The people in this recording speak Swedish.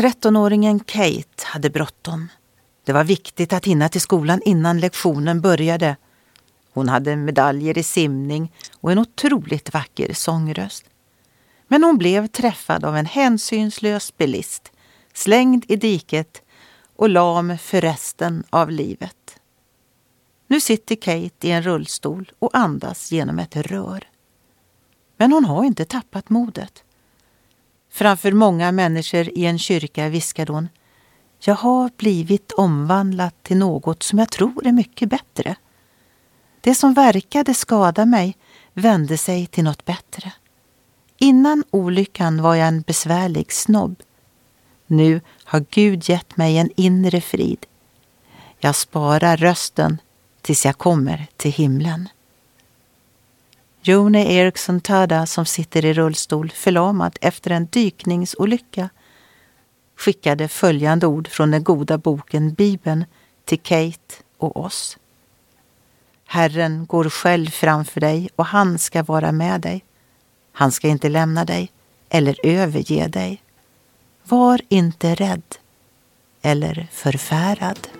13-åringen Kate hade bråttom. Det var viktigt att hinna till skolan innan lektionen började. Hon hade medaljer i simning och en otroligt vacker sångröst. Men hon blev träffad av en hänsynslös bilist, slängd i diket och lam för resten av livet. Nu sitter Kate i en rullstol och andas genom ett rör. Men hon har inte tappat modet. Framför många människor i en kyrka viskade hon Jag har blivit omvandlad till något som jag tror är mycket bättre. Det som verkade skada mig vände sig till något bättre. Innan olyckan var jag en besvärlig snobb. Nu har Gud gett mig en inre frid. Jag sparar rösten tills jag kommer till himlen. Jone Eriksson Tada som sitter i rullstol förlamad efter en dykningsolycka skickade följande ord från den goda boken Bibeln till Kate och oss. Herren går själv framför dig och han ska vara med dig. Han ska inte lämna dig eller överge dig. Var inte rädd eller förfärad.